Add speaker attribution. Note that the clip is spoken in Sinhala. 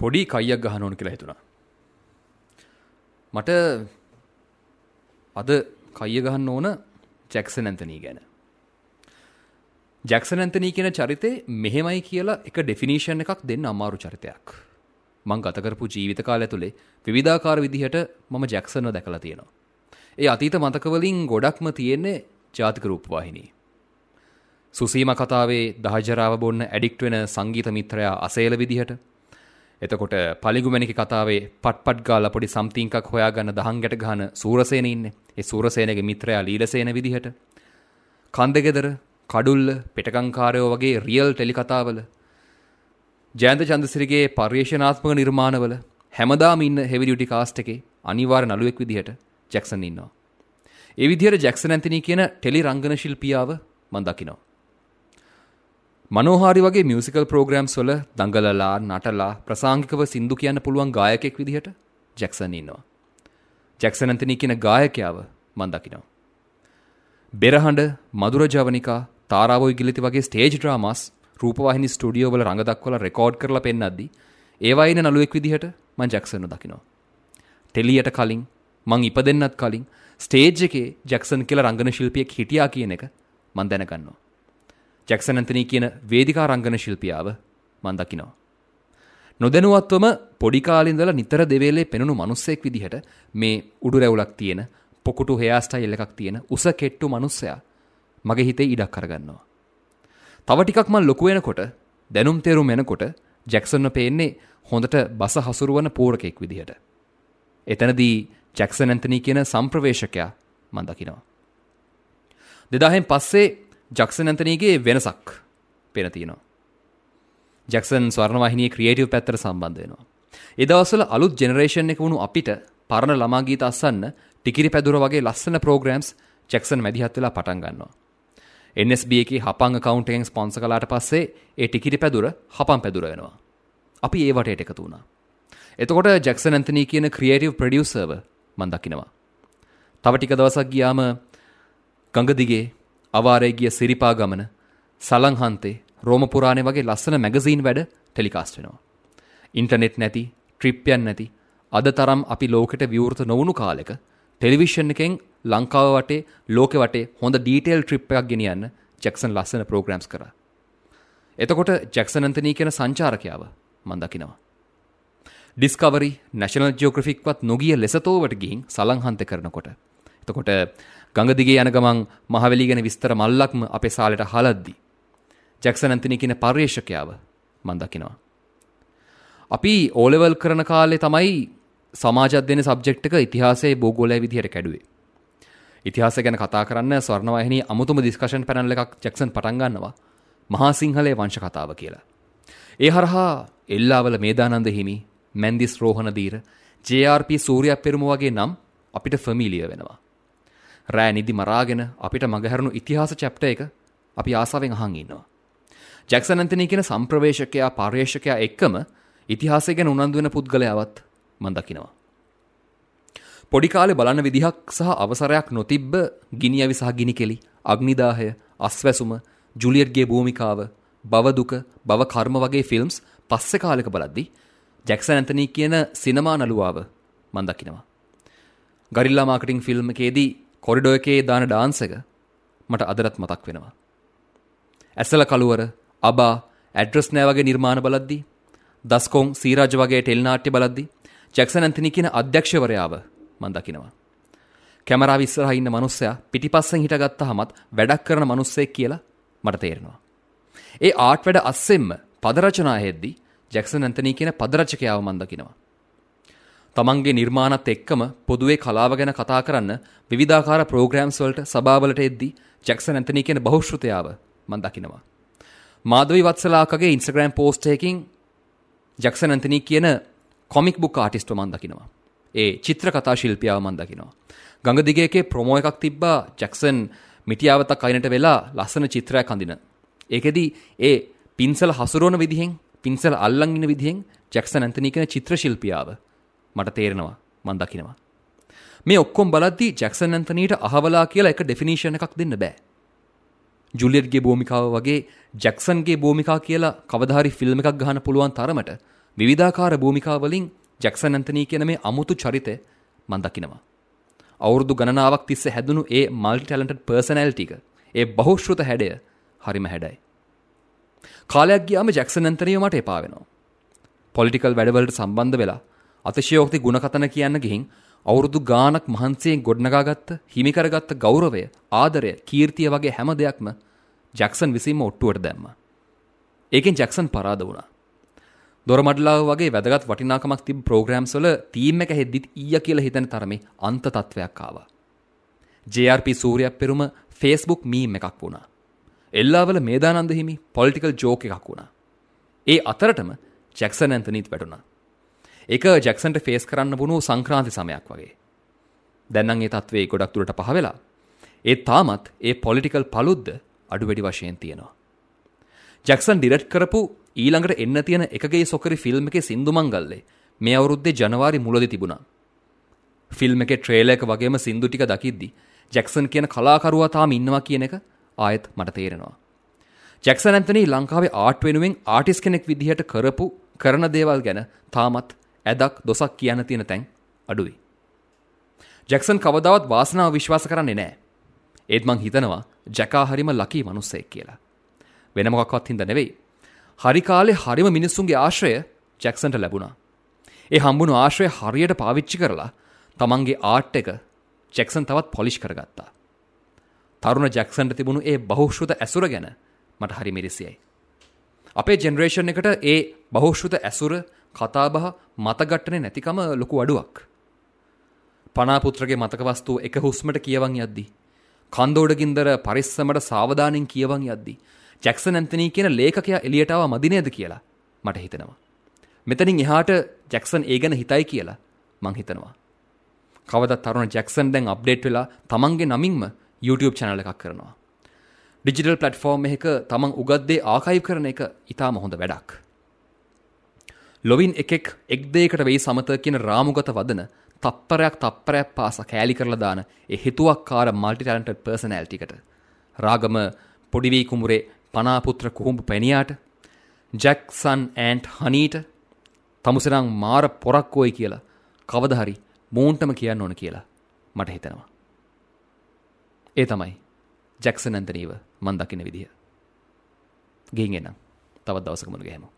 Speaker 1: පොඩි කයියක් ගහන්න ඕන කියලා හිතුණා. මට අද කයිය ගහන්න ඕන ජැක්සන් ඇන්තනී ගැන. ජැක්සන් ඇන්තනී කියන චරිතේ මෙහෙමයි කියලා එක ඩෙෆිනිෂන් එකක් දෙන්න අමාරු චරිතයක්. මං ගත කරපු ජීවිත කාලය ඇතුලේ විවිධාකාර විදිහට මම ජැක්සන්ව දැකලා තියෙනවා. ඒ අතීත මතකවලින් ගොඩක්ම තියෙන්නේ ජාතික රූපවාහිනී. සුසීම කතාවේ දහජරාව බොන්න ඇඩික්ට් වෙන සංගීත මිත්‍රයා අසේල විදිහට එතකොට පලිගුමැණික කතාවේ පට්පට් ගාලා පොඩි සම්තිං එකක් හොයාගන්න දහංගට ගහන සූරසේන ඉන්නේ. ඒ සූරසේනගේ මිත්‍රයා ලීලසේන විදිහට. කන්දගෙදර, කඩුල්ල, පිටකංකාරයෝ වගේ රියල් ටෙලි කතාවල ජයන්ත චන්දසිරිගේ පර්යේෂණාත්මක නිර්මාණවල හැමදාම ඉන්න හෙවි ඩියුටි කාස්ට් එකේ අනිවාර්ය නළුවෙක් විදිහට ජැක්සන් ඉන්නවා. ඒ විදිහට ජැක්සන් ඇන්තනි කියන ටෙලි රංගන ශිල්පියාව මම දකිනවා. මනෝහාරි වගේ මියසිකල් ප්‍රෝග්‍රම්ස් වල දඟලලා නටලා ප්‍රසාංගිකව සින්දු කියන්න පුළුවන් ගායකෙක් විදිහට ජැක්සන් ඉන්නවා. ජැක්සන් ඇන්තනි කියන ගායකයාව මම දකිනවා. බෙරහඬ මధుර ජවනිකා තාරාවොයි ගිලිති වගේ ස්ටේජ් ඩ්‍රාමාස් රූපවාහිනි ස්ටුඩියෝ වල රඟ දක්වලා රෙකෝඩ් කරලා පෙන්නද්දි ඒවා ඉන නළුවෙක් විදිහට මම ජැක්සන්ව දකිනවා. ටෙලියට කලින් මං ඉපදෙන්නත් කලින් ස්ටේජ් එකේ ජැක්සන් කියලා රංගන ශිල්පියෙක් හිටියා කියන එක මම දැනගන්නවා. ජැක්සන් ඇන්තනී කියන වේදිකා රංගන ශිල්පියාව මන් දකිනවා. නොදැනුවත්වම පොඩි කාලේ ඉඳලා නිතර දෙවේලේ පෙනුණු මිනිස්සෙක් විදිහට මේ උඩු රැවුලක් තියෙන පොකුටු හෙයා ස්ටයිල් එකක් තියෙන උස කෙට්ටු මිනිස්සයා මගේ හිතේ ඉඩක් කරගන්නවා. තව ටිකක් මං ලොකු වෙනකොට දැනුම් තේරුම් එනකොට ජැක්සන්ව පේන්නේ හොඳට බස හසුරුවන පෝරකෙක් විදිහට. එතනදී ජැක්සන් ඇන්තනී කියන සම්ප්‍රවේශකයා මන් දකිනවා. දෙදාහෙන් පස්සේ ජක්සන් ඇන්තනීගේ වෙනසක් පෙන තියෙනවා. ජැක්සන් ස්වර්ණවාහිනියේ ක්‍රියේටිව් පැත්තට සම්බන්ධ වෙනවා. ඒ දවස්වල අලුත් ජෙනරේෂන් එක වුණු අපිට පරණ ළමා ගීත අස්සන්න ටිකිරි පැදුර වගේ ලස්සන ප්‍රෝග්‍රෑම්ස් ජැක්සන් මැදිහත් වෙලා පටන් ගන්නවා. NSB එකේ හපං account එකෙන් ස්පොන්සර් කළාට පස්සේ ඒ ටිකිරි පැදුර හපං පැදුර වෙනවා. අපි ඒ වටේට එකතු වුණා. එතකොට ජැක්සන් ඇන්තනී කියන ක්‍රියේටිව් ප්‍රොඩියුසර්ව මම දකිනවා. තව ටික දවසක් ගියාම ගඟ දිගේ අවාරේ ගිය සිරිපා ගමන සලංහන්තේ රෝමපුරාණය වගේ ලස්සන මැගසීන් වැඩ ටෙලිකාස්ට් වෙනවා. ඉන්ටර්නෙට් නැති ට්‍රිප්යන් නැති අද තරම් අපි ලෝකෙට විවෘත නොවුණු කාලෙක ටෙලිවිෂන් එකෙන් ලංකාව වටේ ලෝකෙ වටේ හොඳ ඩීටේල් ට්‍රිප් එකක් ගෙනියන්න ජැක්සන් ලස්සන ප්‍රෝග්‍රෑම්ස් කරා. එතකොට ජැක්සන් අන්තනී කියන සංචාරකයාව මන් දකිනවා. ඩිස්කවරි නැශනල් ජියෝග්‍රෆික්වත් නොගිය ලෙසතෝවට ගිහින් සලංහන්ත කරනකොට. එතකොට ගඟදිගේ යන ගමන් මහවැලි ගැන විස්තර මල්ලක්ම අපේ සාලට හලද්දි. ජැක්සන් ඇන්තනි කියන පර්යේෂකයාව මන් දකිනවා. අපි ඕලෙවල් කරන කාලේ තමයි සමාජත් දෙන සබ්ජෙක්ට් එක ඉතිහාසයේ භූගෝලය විදිහට කැඩුවේ. ඉතිහාසය ගැන කතා කරන්න ස්වර්ණවාහිනී අමුතුම ඩිස්කෂන් පැනල් එකක් ජැක්සන් පටන් ගන්නවා. මහා සිංහලයේ වංශ කතාව කියලා. ඒ හරහා එල්ලාවල මේදානන්ද හිමි, මැන්දිස් රෝහණ දීර, JRP සූර්යප් පෙරුම වගේ නම් අපිට ෆැමිලිය වෙනවා. රෑ නිදි මරාගෙන අපිට මගහැරුණු ඉතිහාස චැප්ට එක අපි ආසාවෙන් අහන් ඉන්නවා. ජැක්සන් ඇන්තනී කියන සම්ප්‍රවේශකයා පර්යේෂකයා එක්කම ඉතිහාසය ගැන උනන්දු වෙන පුද්ගලයාවත් මම දකිනවා. පොඩි කාලේ බලන්න විදිහක් සහ අවසරයක් නොතිබ්බ ගිනි අවි සහ ගිනි කෙලි, අග්නිදාහය, අස්වැසුම, ජුලියට්ගේ භූමිකාව, බව දුක, බව කර්ම වගේ ෆිල්ම්ස් පස්සේ කාලෙක බලද්දි ජැක්සන් ඇන්තනී කියන සිනමා නළුවාව මම දකිනවා. ගරිල්ලා මාකටිං ෆිල්ම් එකේදී කොරිඩෝ එකේ දාන ඩාන්ස් එක මට අදරත් මතක් වෙනවා. ඇසල කළුවර අබා ඇඩ්‍රස් නෑ වගේ නිර්මාණ බලද්දී දස්කොන් සීරාජ වගේ ටෙල් නාට්‍ය බලද්දී ජැක්සන් ඇන්තනි කියන අධ්‍යක්ෂවරයාව මම දකිනවා. කැමරාව ඉස්සරහා ඉන්න මිනිස්සයා පිටිපස්සෙන් හිටගත්තාමත් වැඩක් කරන මිනිස්සෙක් කියලා මට තේරෙනවා. ඒ ආර්ට් වැඩ අස්සෙන්ම පද රචනා හෙද්දී ජැක්සන් ඇන්තනි කියන පද රචකයාව මම දකිනවා. තමන්ගේ නිර්මාණත් එක්කම පොදුවේ කලාව ගැන කතා කරන්න විවිධාකාර ප්‍රෝග්‍රෑම්ස් වලට සභාවලට එද්දී ජැක්සන් ඇන්තනී කියන බහුශ්‍රතයාව මම දකිනවා. මාධවි වත්සලාකගේ ඉන්ස්ටාග්‍රෑම් පෝස්ට් එකකින් ජැක්සන් ඇන්තනී කියන කොමික් බුක් ආටිස්ට් මම දකිනවා. ඒ චිත්‍ර කතා ශිල්පියාව මම දකිනවා. ගඟ දිගේ එකේ ප්‍රොමෝ එකක් තිබ්බා ජැක්සන් මිටියාවතක් අයිනට වෙලා ලස්සන චිත්‍රයක් අඳින. ඒකෙදි ඒ පින්සල හසුරුවන විදිහෙන් පින්සල අල්ලන් ඉන්න විදිහෙන් ජැක්සන් ඇන්තනී කියන චිත්‍ර ශිල්පියාව මට තේරෙනවා මන් දකිනවා. මේ ඔක්කොම් බලද්දී ජැක්සන් ඇන්තනීට අහවලා කියලා එක ඩෙෆිනිෂන් එකක් දෙන්න බෑ. ජුලියට්ගේ භූමිකාව වගේ ජැක්සන්ගේ භූමිකා කියලා කවදාහරි ෆිල්ම් එකක් ගහන්න පුළුවන් තරමට විවිධාකාර භූමිකා වලින් ජැක්සන් ඇන්තනී කියන මේ අමුතු චරිතය මන් දකිනවා. අවුරුදු ගණනාවක් තිස්සේ හැදුණු ඒ මල්ටි ටැලන්ටඩ් පර්සනැලිටි එක ඒ බහුශ්‍රෘත හැඩය හරිම හැඩයි. කාලයක් ගියාම ජැක්සන් ඇන්තනිය මට එපා වෙනවා. පොලිටිකල් වැඩවලට සම්බන්ධ වෙලා අතිශයෝක්ති ගුණකතන කියන්න ගිහින් අවුරුදු ගානක් මහන්සියෙන් ගොඩනගාගත්ත හිමිකරගත්ත ගෞරවය ආදරය කීර්තිය වගේ හැම දෙයක්ම ජැක්සන් විසින්ම ඔට්ටුවට දැම්ම. ඒකෙන් ජැක්සන් පරාද වුණා. දොරමඩලාව වගේ වැදගත් වටිනාකමක් තිබ ප්‍රෝග්‍රම්ස් වල තීම් එක හෙද්දිත් ඊය කියලා හිතන තරමේ අන්ත තත්වයක් ආවා. JRP සූර්යයක් පෙරුම Facebook මීම් එකක් වුණා. එල්ලාවල මේදානන්ද හිමි පොලිටිකල් ජෝක එකක් වුණා. ඒ අතරටම ජැක්සන් ඇන්තනීත් වැටුණා. එක ජැක්සන්ට ෆේස් කරන්න වුණු සංක්‍රාන්ති සමයක් වගේ. දැන්නම් ඒ තත්වේ ගොඩක් දුරට පහ වෙලා. ඒ තාමත් ඒ පොලිටිකල් පලුද්ද අඩු වැඩි වශයෙන් තියෙනවා. ජැක්සන් ඩිරෙක්ට් කරපු ඊළඟට එන්න තියෙන එකගේ සොකරි ෆිල්ම් එකේ සින්දු මංගල්ලේ මේ අවුරුද්දේ ජනවාරි මුලදී තිබුණා. ෆිල්ම් එකේ ට්‍රේලර් එක වගේම සින්දු ටික දකිද්දි ජැක්සන් කියන කලාකරුවා තාම ඉන්නවා කියන එක ආයෙත් මට තේරෙනවා. ජැක්සන් ඇන්තනී ලංකාවේ ආර්ට් වෙනුවෙන් ආටිස් කෙනෙක් විදිහට කරපු කරන දේවල් ගැන තාමත් ඇදක් දොසක් කියන්න තියෙන තැන් අඩුයි. ජැක්සන් කවදාවත් වාසනාව විශ්වාස කරන්නේ නෑ. ඒත් මං හිතනවා ජැකා හරිම ලකී මනුස්සෙක් කියලා. වෙන මොකක්වත් හින්ද නෙවෙයි. හරි කාලේ හරිම මිනිස්සුන්ගේ ආශ්‍රය ජැක්සන්ට ලැබුණා. ඒ හම්බුණු ආශ්‍රය හරියට පාවිච්චි කරලා තමන්ගේ ආර්ට් එක ජැක්සන් තවත් පොලිෂ් කරගත්තා. තරුණ ජැක්සන්ට තිබුණු ඒ බහුශ්ෘත ඇසුර ගැන මට හරි මිරිසියයි. අපේ ජෙනරේෂන් එකට ඒ බහුශ්ෘත ඇසුර කතාබහ මතගට්ටනේ නැතිකම ලොකු අඩුවක්. පනාපුත්‍රගේ මතකවස්තුව එක හුස්මට කියවන් යද්දි. කන්දෝඩගින්දර පරිස්සමට සාවධානින් කියවන් යද්දි. ජැක්සන් ඇන්තනී කියන ලේඛකයා එලියටාව මදිනේද කියලා මට හිතෙනවා. මෙතනින් එහාට ජැක්සන් ඒ ගැන හිතයි කියලා මං හිතනවා. කවදත් තරුණ ජැක්සන් දැන් අප්ඩේට් වෙලා තමන්ගේ නමින්ම YouTube channel එකක් කරනවා. ඩිජිටල් පලට්ෆෝර්ම් එක තමන් උගත්දේ ආකයිව් කරන එක ඉතාම හොඳ වැඩක්. ලොවින් එකෙක් එක් දේකට වෙයි සමත කියන රාමුගත වදන තප්පරයක් තප්පරයක් පාස කෑලි කරලා දාන ඒ හිතුවක් කාර මල්ටි ටැලන්ටඩ් පර්සනැලිටිකට රාගම පොඩිවී කුමුරේ පනාපුත්‍ර කුහුඹ පැණියාට ජැක්සන් ඇන්ට් හනීට තමුසරං මාර පොරක්කෝයි කියලා කවදහරි මූන්ටම කියන්න ඕන කියලා මට හිතෙනවා. ඒ තමයි ජැක්සන් ඇන්තනීව මන් දකින විදිහ. ගිහින් එනම් තවත් දවසක මුණ ගැහෙමු.